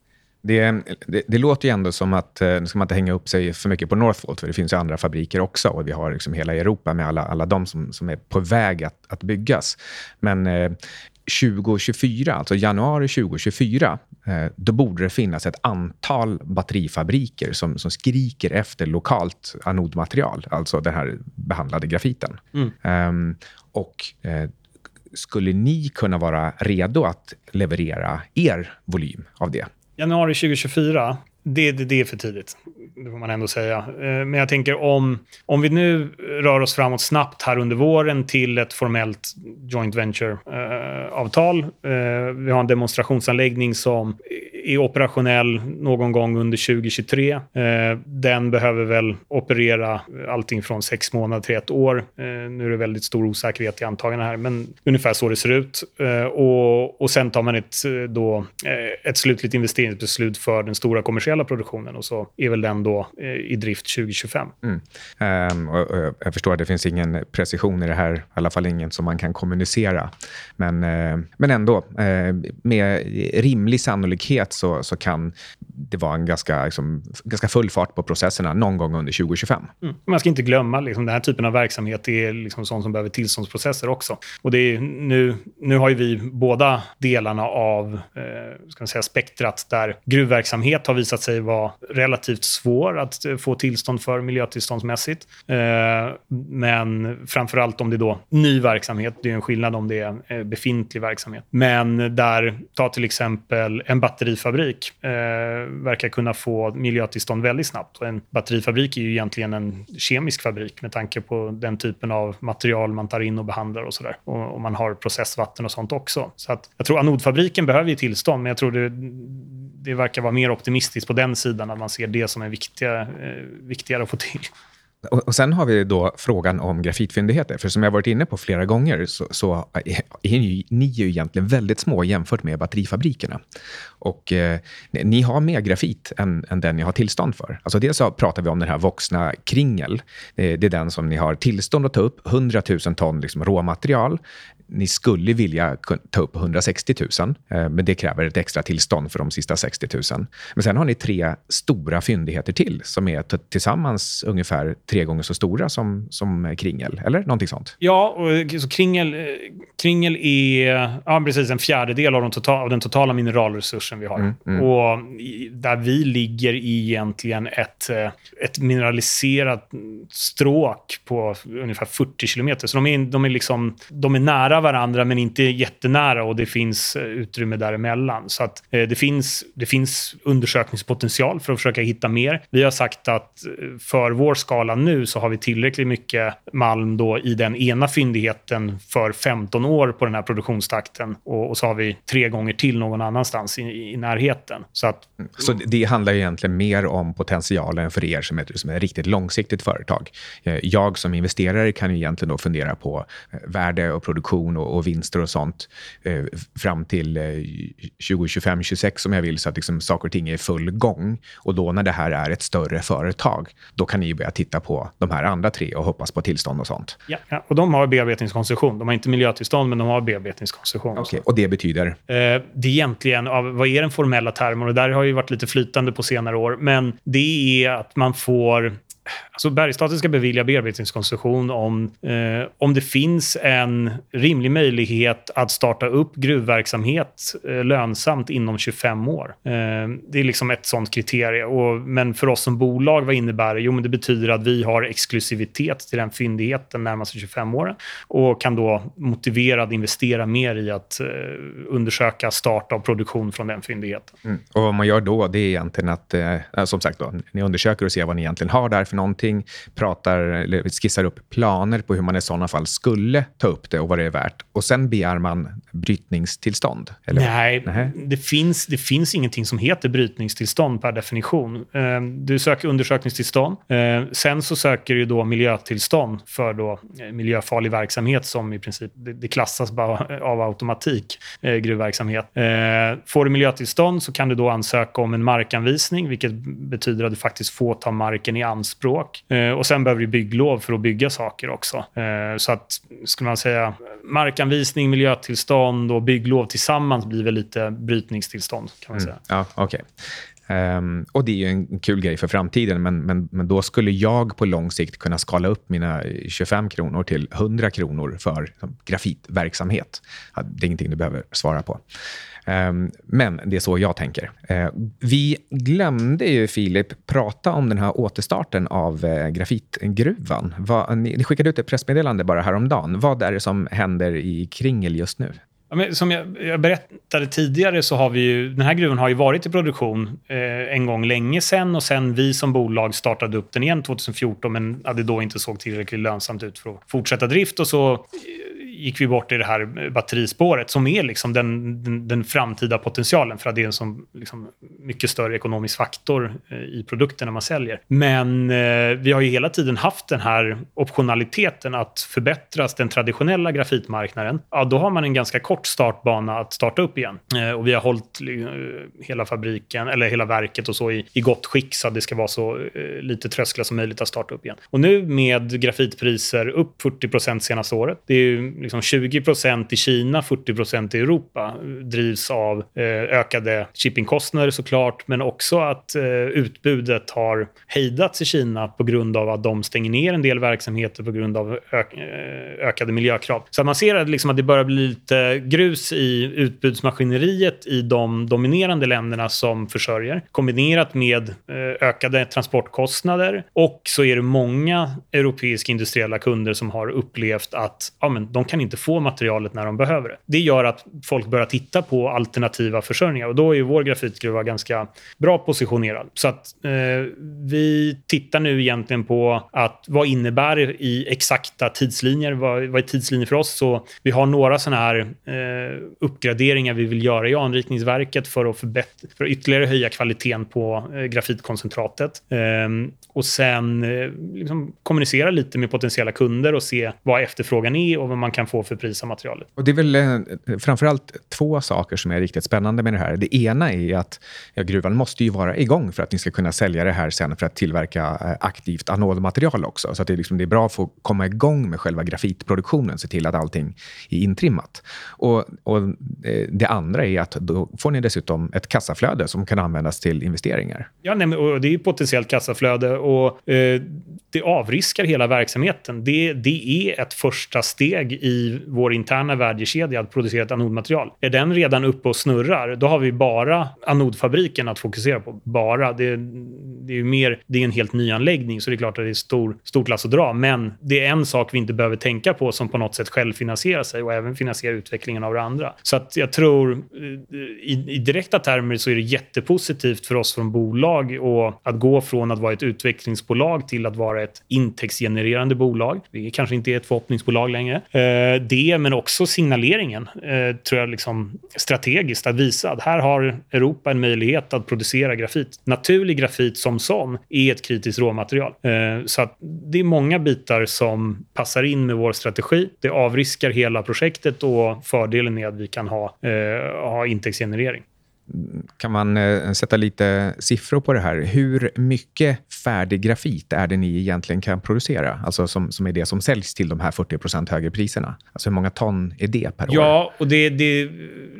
Det, det, det, låter ju ändå som att, eh, nu ska man inte hänga upp sig för mycket på Northvolt, för det finns ju andra fabriker också och vi har liksom hela Europa med alla, alla de som, som är på väg att, att byggas. Men eh, 2024, alltså januari 2024, då borde det finnas ett antal batterifabriker som, som skriker efter lokalt anodmaterial, alltså den här behandlade grafiten. Mm. Um, och eh, skulle ni kunna vara redo att leverera er volym av det? Januari 2024, det, det, det är för tidigt det får man ändå säga. Eh, men jag tänker om, om vi nu rör oss framåt snabbt här under våren till ett formellt joint venture-avtal. Eh, eh, vi har en demonstrationsanläggning som är operationell någon gång under 2023. Eh, den behöver väl operera allting från sex månader till ett år. Eh, nu är det väldigt stor osäkerhet i antagandena här, men ungefär så det ser ut. Eh, och, och sen tar man ett, då, ett slutligt investeringsbeslut för den stora kommersiella produktionen och så är väl den då i drift 2025. Mm. Um, och, och jag förstår att det finns ingen precision i det här, i alla fall ingen som man kan kommunicera. Men, men ändå, med rimlig sannolikhet så, så kan det vara en ganska, liksom, ganska full fart på processerna någon gång under 2025. Mm. Man ska inte glömma, liksom, den här typen av verksamhet är liksom sånt som behöver tillståndsprocesser också. Och det är, nu, nu har ju vi båda delarna av eh, ska man säga, spektrat där gruvverksamhet har visat sig vara relativt svår att eh, få tillstånd för miljötillståndsmässigt. Eh, men framför allt om det är då ny verksamhet. Det är en skillnad om det är eh, befintlig verksamhet. Men där, ta till exempel en batterifabrik, eh, verkar kunna få miljötillstånd väldigt snabbt. Och en batterifabrik är ju egentligen en kemisk fabrik med tanke på den typen av material man tar in och behandlar och sådär. Och, och man har processvatten och sånt också. Så att, jag tror anodfabriken behöver ju tillstånd, men jag tror det, det verkar vara mer optimistiskt på den sidan, att man ser det som är viktiga, eh, viktigare att få till. Och, sen har vi då frågan om grafitfyndigheter. För som jag varit inne på flera gånger så, så är, ni, ni ju egentligen väldigt små jämfört med batterifabrikerna. Och eh, ni har mer grafit än, än den ni har tillstånd för. Alltså dels så pratar vi om den här Voxna Kringel. Det, det är den som ni har tillstånd att ta upp, 100 000 ton liksom råmaterial ni skulle vilja ta upp 160 000, eh, men det kräver ett extra tillstånd för de sista 60 000. Men sen har ni tre stora fyndigheter till som är tillsammans ungefär tre gånger så stora som, som kringel, eller någonting sånt? Ja, och, så kringel, kringel är ja, precis en fjärdedel av, de total, av den totala mineralresursen vi har. Mm, mm. Och där vi ligger i egentligen ett, ett mineraliserat stråk på ungefär 40 kilometer. Så de är, de, är liksom, de är nära varandra, men inte jättenära och det finns eh, utrymme däremellan. Så att, eh, det, finns, det finns undersökningspotential för att försöka hitta mer. Vi har sagt att eh, för vår skala nu så har vi tillräckligt mycket malm då i den ena fyndigheten för 15 år på den här produktionstakten. Och, och så har vi tre gånger till någon annanstans i, i närheten. Så, att, mm. så det handlar egentligen mer om potentialen för er som ett, som ett riktigt långsiktigt företag. Eh, jag som investerare kan ju egentligen då fundera på värde och produktion och, och vinster och sånt eh, fram till eh, 2025, 2026 om jag vill, så att liksom saker och ting är i full gång. Och då när det här är ett större företag, då kan ni börja titta på de här andra tre och hoppas på tillstånd och sånt. Ja, ja. och de har bearbetningskoncession. De har inte miljötillstånd, men de har bearbetningskoncession. Okay. Och det betyder? Eh, det är egentligen, vad är den formella termen? Och där har ju varit lite flytande på senare år. Men det är att man får Alltså Bergsstaten ska bevilja bearbetningskoncession om, eh, om det finns en rimlig möjlighet att starta upp gruvverksamhet eh, lönsamt inom 25 år. Eh, det är liksom ett sånt kriterie. Och, men för oss som bolag, vad innebär det? Jo, men det betyder att vi har exklusivitet till den fyndigheten närmaste 25 åren och kan då motivera att investera mer i att eh, undersöka start av produktion från den fyndigheten. Mm. Och vad man gör då, det är egentligen att, eh, som sagt, då, ni undersöker och ser vad ni egentligen har där för någonting någonting, pratar eller skissar upp planer på hur man i sådana fall skulle ta upp det och vad det är värt. Och sen begär man brytningstillstånd? Eller? Nej, Nej, Det, finns, det finns ingenting som heter brytningstillstånd per definition. Ehm, du söker undersökningstillstånd. Ehm, sen så söker du då miljötillstånd för då eh, miljöfarlig verksamhet som i princip det klassas bara av automatik, eh, gruvverksamhet. Ehm, får du miljötillstånd så kan du då ansöka om en markanvisning, vilket betyder att du faktiskt får ta marken i anspråk sak. Eh, och sen behöver du bygglov för att bygga saker också. Eh, så att, skulle man säga, markanvisning, miljötillstånd och bygglov tillsammans blir väl lite brytningstillstånd, kan man mm. säga. Ja, okay. Um, ehm, och det är ju en kul grej för framtiden, men, men, men då skulle jag på lång sikt kunna skala upp mina 25 kronor till 100 kronor för grafitverksamhet. Det är ingenting du behöver svara på. Ehm, men det är så jag tänker. Ehm, vi glömde ju, Filip, prata om den här återstarten av eh, grafitgruvan. Ni skickade ut ett pressmeddelande bara häromdagen. Vad är det som händer i Kringel just nu? som jag, berättade tidigare så har vi ju, den här gruvan har ju varit i produktion eh, en gång länge sen och sen vi som bolag startade upp den igen 2014 men hade då inte såg tillräckligt lönsamt ut för att fortsätta drift och så eh, gick vi bort i det här batterispåret som är liksom den, den, den framtida potentialen för att det är en sån liksom, mycket större ekonomisk faktor eh, i produkterna man säljer. Men eh, vi har ju hela tiden haft den här optionaliteten att förbättras den traditionella grafitmarknaden. Ja, då har man en ganska kort startbana att starta upp igen. Eh, och vi har hållit eh, hela fabriken, eller hela verket och så i, i gott skick så att det ska vara så eh, lite trösklar som möjligt att starta upp igen. Och nu med grafitpriser upp 40 procent senaste året. Det är ju liksom Liksom 20% i Kina, 40% i Europa drivs av eh, ökade shippingkostnader såklart, men också att eh, utbudet har hejdats i Kina på grund av att de stänger ner en del verksamheter på grund av ök eh, ökade miljökrav. Så man ser liksom att det börjar bli lite grus i utbudsmaskineriet i de dominerande länderna som försörjer, kombinerat med eh, ökade transportkostnader och så är det många europeiska industriella kunder som har upplevt att ja, men de kan inte få materialet när de behöver det. Det gör att folk börjar titta på alternativa försörjningar och då är vår grafitgruva ganska bra positionerad. Så att eh, vi tittar nu egentligen på att vad innebär det i exakta tidslinjer? Vad, vad är tidslinjer för oss? Så vi har några sådana här eh, uppgraderingar vi vill göra i anrikningsverket för att, för att ytterligare höja kvaliteten på eh, grafitkoncentratet. Eh, och sen eh, liksom kommunicera lite med potentiella kunder och se vad efterfrågan är och vad man kan kan få för pris av materialet. Och det är väl eh, framförallt två saker som är riktigt spännande med det här. Det ena är att ja, gruvan måste ju vara igång för att ni ska kunna sälja det här sen för att tillverka eh, aktivt anodmaterial också. Så att det, liksom, det är bra att få komma igång med själva grafitproduktionen, se till att allting är intrimmat. Och, och eh, det andra är att då får ni dessutom ett kassaflöde som kan användas till investeringar. Ja, nej, och det är potentiellt kassaflöde och eh, det avriskar hela verksamheten. Det, det är ett första steg i vår interna värdekedja att producera ett anodmaterial. Är den redan uppe och snurrar, då har vi bara anodfabriken att fokusera på. Bara. Det, det är mer, det är en helt ny anläggning, så det är klart att det är stor, stort lass att dra. Men det är en sak vi inte behöver tänka på som på något sätt självfinansierar sig och även finansierar utvecklingen av det andra. Så att jag tror, eh, i, i direkta termer så är det jättepositivt för oss från bolag och att gå från att vara ett utvecklingsbolag till att vara ett intäktsgenererande bolag. Vi kanske inte är ett förhoppningsbolag längre. Eh, det, men också signaleringen, eh, tror jag liksom strategiskt att visa att här har Europa en möjlighet att producera grafit. Naturlig grafit som sån är ett kritiskt råmaterial. Eh, så att det är många bitar som passar in med vår strategi. Det avriskar hela projektet och fördelen är att vi kan ha, eh, ha intäktsgenerering. Kan man eh, sätta lite siffror på det här? Hur mycket färdig grafit är det ni egentligen kan producera? Alltså som, som är det som säljs till de här 40% högre priserna. Alltså hur många ton är det per år? Ja, och det, det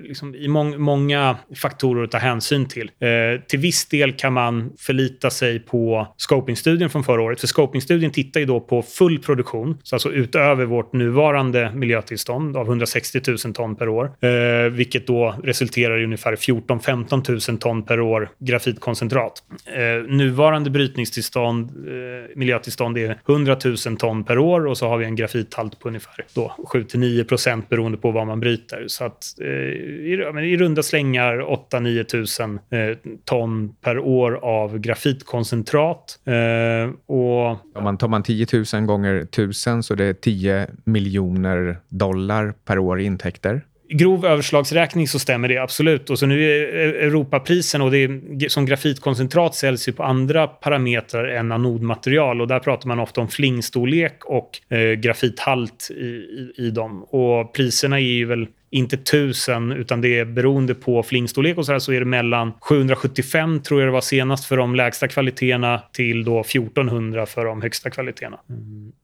liksom i mång, många faktorer att ta hänsyn till. Eh, till viss del kan man förlita sig på scopingstudien från förra året. För scopingstudien tittar ju då på full produktion, så alltså utöver vårt nuvarande miljötillstånd av 160 000 ton per år, eh, vilket då resulterar i ungefär 14 14-15 000 ton per år grafitkoncentrat. Eh, nuvarande brytningstillstånd, eh, miljötillstånd är 100 000 ton per år och så har vi en grafithalt på ungefär 7-9 procent beroende på vad man bryter. Så att eh, i, i runda slängar 8-9 tusen eh, ton per år av grafitkoncentrat. Eh, och, Om man tar man 10 000 gånger 1000 så det är 10 miljoner dollar per år i intäkter grov överslagsräkning så stämmer det absolut. Och så nu är Europaprisen och det är, som grafitkoncentrat säljs ju på andra parametrar än anodmaterial och där pratar man ofta om flingstorlek och eh, grafithalt i, i, i dem. Och priserna är ju väl inte tusen, utan det är beroende på flingstorlek och så, här, så är det mellan 775 tror jag det var senast för de lägsta kvaliteterna till då 1400 för de högsta kvaliteterna.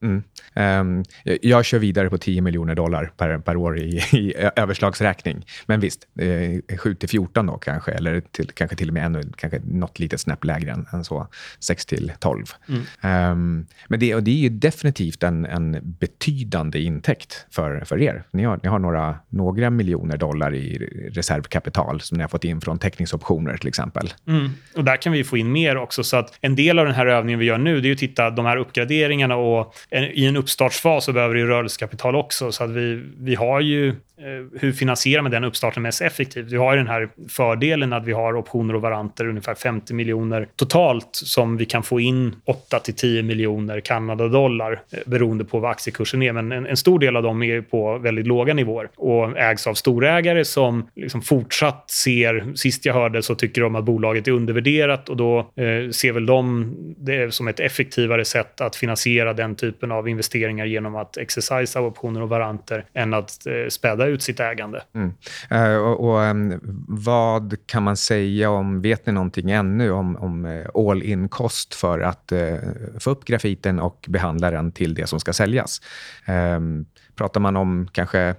Mm. Um, jag kör vidare på 10 miljoner dollar per, per år i, i överslagsräkning. Men visst, eh, 7 till 14 då kanske, eller till, kanske till och med ännu, kanske något litet snäpp lägre än, än så, 6 till 12. Mm. Um, men det, och det är ju definitivt en, en betydande intäkt för, för er. Ni har, ni har några, några några miljoner dollar i reservkapital som ni har fått in från teckningsoptioner till exempel. Mm. Och där kan vi få in mer också. Så att en del av den här övningen vi gör nu det är att titta de här uppgraderingarna och en, i en uppstartsfas så behöver vi rörelsekapital också. Så att vi, vi har ju eh, hur finansierar man den uppstarten mest effektivt? Vi har ju den här fördelen att vi har optioner och varanter, ungefär 50 miljoner totalt, som vi kan få in 8 till 10 miljoner Kanadadollar eh, beroende på vad aktiekursen är. Men en, en, stor del av dem är på väldigt låga nivåer och ägs av storägare som liksom fortsatt ser, sist jag hörde så tycker de att bolaget är undervärderat och då eh, ser väl de det som ett effektivare sätt att finansiera den typen av investeringar genom att exercisa optioner och varanter än att eh, späda ut sitt ägande. Mm. Uh, och, och um, Vad kan man säga om, vet ni någonting ännu om, om eh, all in kost för att uh, få upp grafiten och behandla den till det som ska säljas? Um, pratar man om kanske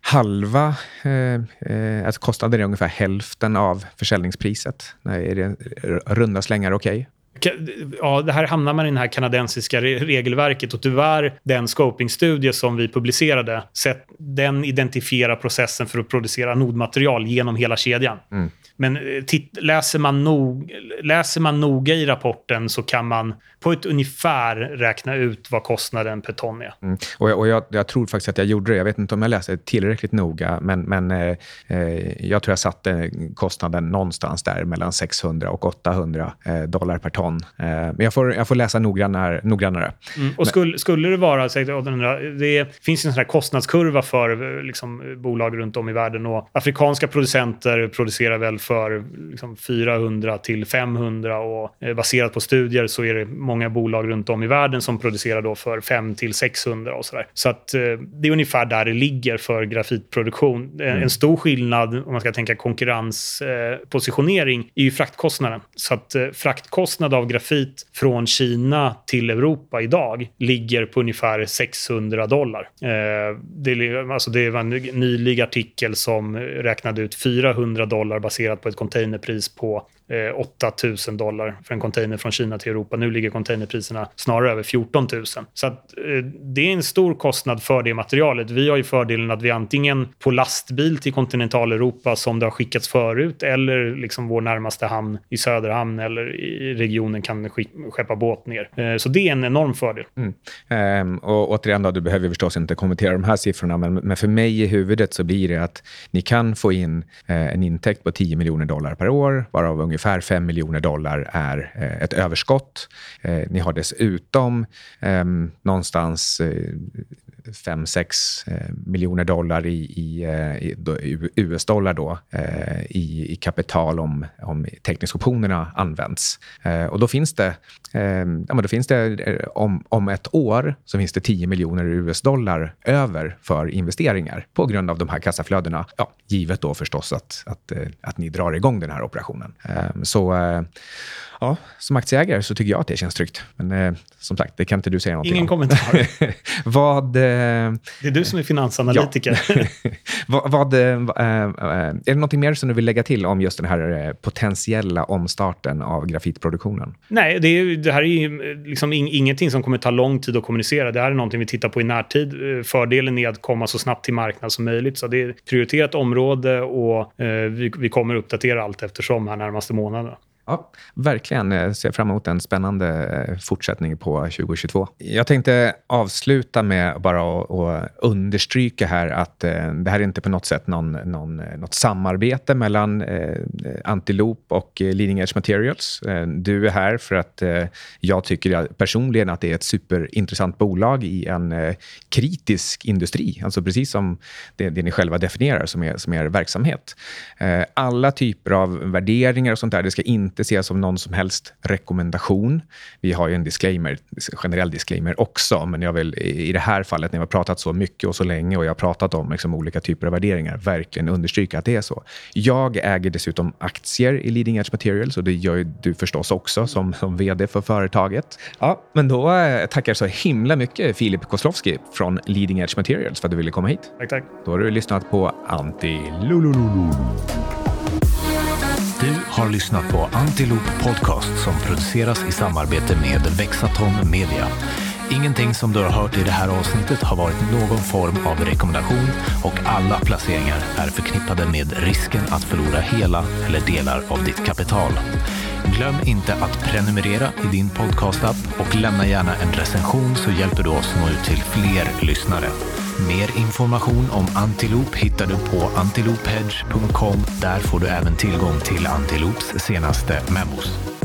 halva, eh, alltså kostnaden är ungefär hälften av försäljningspriset. Är det runda slängar okej? Okay? ja, det här hamnar man i det här kanadensiska regelverket och tyvärr den scopingstudie som vi publicerade, den identifierar processen för att producera nodmaterial genom hela kedjan. Mm. Men eh, titt, läser, man nog, läser man noga i rapporten så kan man på ett ungefär räkna ut vad kostnaden per ton är. Mm. Och, jag, och jag, jag, tror faktiskt att jag gjorde det. Jag vet inte om jag läste tillräckligt noga, men, men eh, eh jag tror jag satte kostnaden någonstans där mellan 600 och 800 eh, dollar per ton ton. men jag får, jag får läsa noggrannare. noggrannare. Mm. Och skulle, skulle det vara, det finns en sån här kostnadskurva för liksom, bolag runt om i världen och afrikanska producenter producerar väl för liksom, 400 till 500 och baserat på studier så är det många bolag runt om i världen som producerar då för 5 till 600 och sådär. Så att det är ungefär där det ligger för grafitproduktion. Mm. En stor skillnad om man ska tänka konkurrenspositionering är ju fraktkostnaden. Så att fraktkostnad av grafit från Kina till Europa idag ligger på ungefär 600 dollar. Det, alltså det var en nylig artikel som räknade ut 400 dollar baserat på ett containerpris på Eh, 8 000 dollar för en container från Kina till Europa. Nu ligger containerpriserna snarare över 14 000. Så att, eh, det är en stor kostnad för det materialet. Vi har ju fördelen att vi antingen på lastbil till kontinentaleuropa som det har skickats förut eller liksom vår närmaste hamn i Söderhamn eller i regionen kan skeppa båt ner. Eh, så det är en enorm fördel. Mm. Ehm, och återigen, då, du behöver förstås inte kommentera de här siffrorna, men, men för mig i huvudet så blir det att ni kan få in eh, en intäkt på 10 miljoner dollar per år, varav ungefär Ungefär 5 miljoner dollar är eh, ett överskott. Eh, ni har dessutom ehm, någonstans eh, 5-6 eh, miljoner dollar i, i, eh, i, i US-dollar då, eh, i, i kapital om, om teckningsoptionerna används. Eh, och då finns det, ja, men då finns det om, om ett år så finns det 10 miljoner US-dollar över för investeringar på grund av de här kassaflödena. Ja, givet då förstås att, att, att ni drar igång den här operationen. Så ja, som aktieägare så tycker jag att det känns tryggt. Men eh, som sagt, det kan inte du säga någonting Ingen om. kommentar. vad... Eh, det är du som är finansanalytiker. vad, vad eh, eh, är det något mer som du vill lägga till om just den här eh, potentiella omstarten av grafitproduktionen? Nej, det, är, det här är ju liksom in, ingenting som kommer ta lång tid att kommunicera. Det här är någonting vi tittar på i närtid. Fördelen är att komma så snabbt till marknad som möjligt. Så det är ett prioriterat område och eh, vi, vi kommer uppdatera allt eftersom här närmaste månaderna. Ja, verkligen. Jag ser fram emot en spännande eh, fortsättning på 2022. Jag tänkte avsluta med bara att understryka här att eh, det här är inte på något sätt någon, någon, eh, något samarbete mellan Antiloop och Leading Edge Materials. Du är här för att jag tycker personligen att det är ett superintressant bolag i en kritisk industri. Alltså precis som det, det ni själva definierar som er, som er verksamhet. Alla typer av värderingar och sånt där, det ska inte inte ses som någon som helst rekommendation. Vi har ju en disclaimer, generell disclaimer också, men jag vill i det här fallet när vi har pratat så mycket och så länge och jag har pratat om liksom olika typer av värderingar, verkligen understryka att det är så. Jag äger dessutom aktier i Leading Edge Materials och det gör ju du förstås också som, som vd för företaget. Ja, men då eh, tackar så himla mycket Filip Koslowski från Leading Edge Materials för att du ville komma hit. Tack, tack. Då har du lyssnat på Anti Lulululu. Du har lyssnat på Antiloop Podcast som produceras i samarbete med Vexatom Media. Ingenting som du har hört i det här avsnittet har varit någon form av rekommendation och alla placeringar är förknippade med risken att förlora hela eller delar av ditt kapital. Glöm inte att prenumerera i din podcastapp och lämna gärna en recension så hjälper du oss nå ut till fler lyssnare. Mer information om Antiloop hittar du på antiloophedge.com. Där får du även tillgång till Antiloops senaste memos.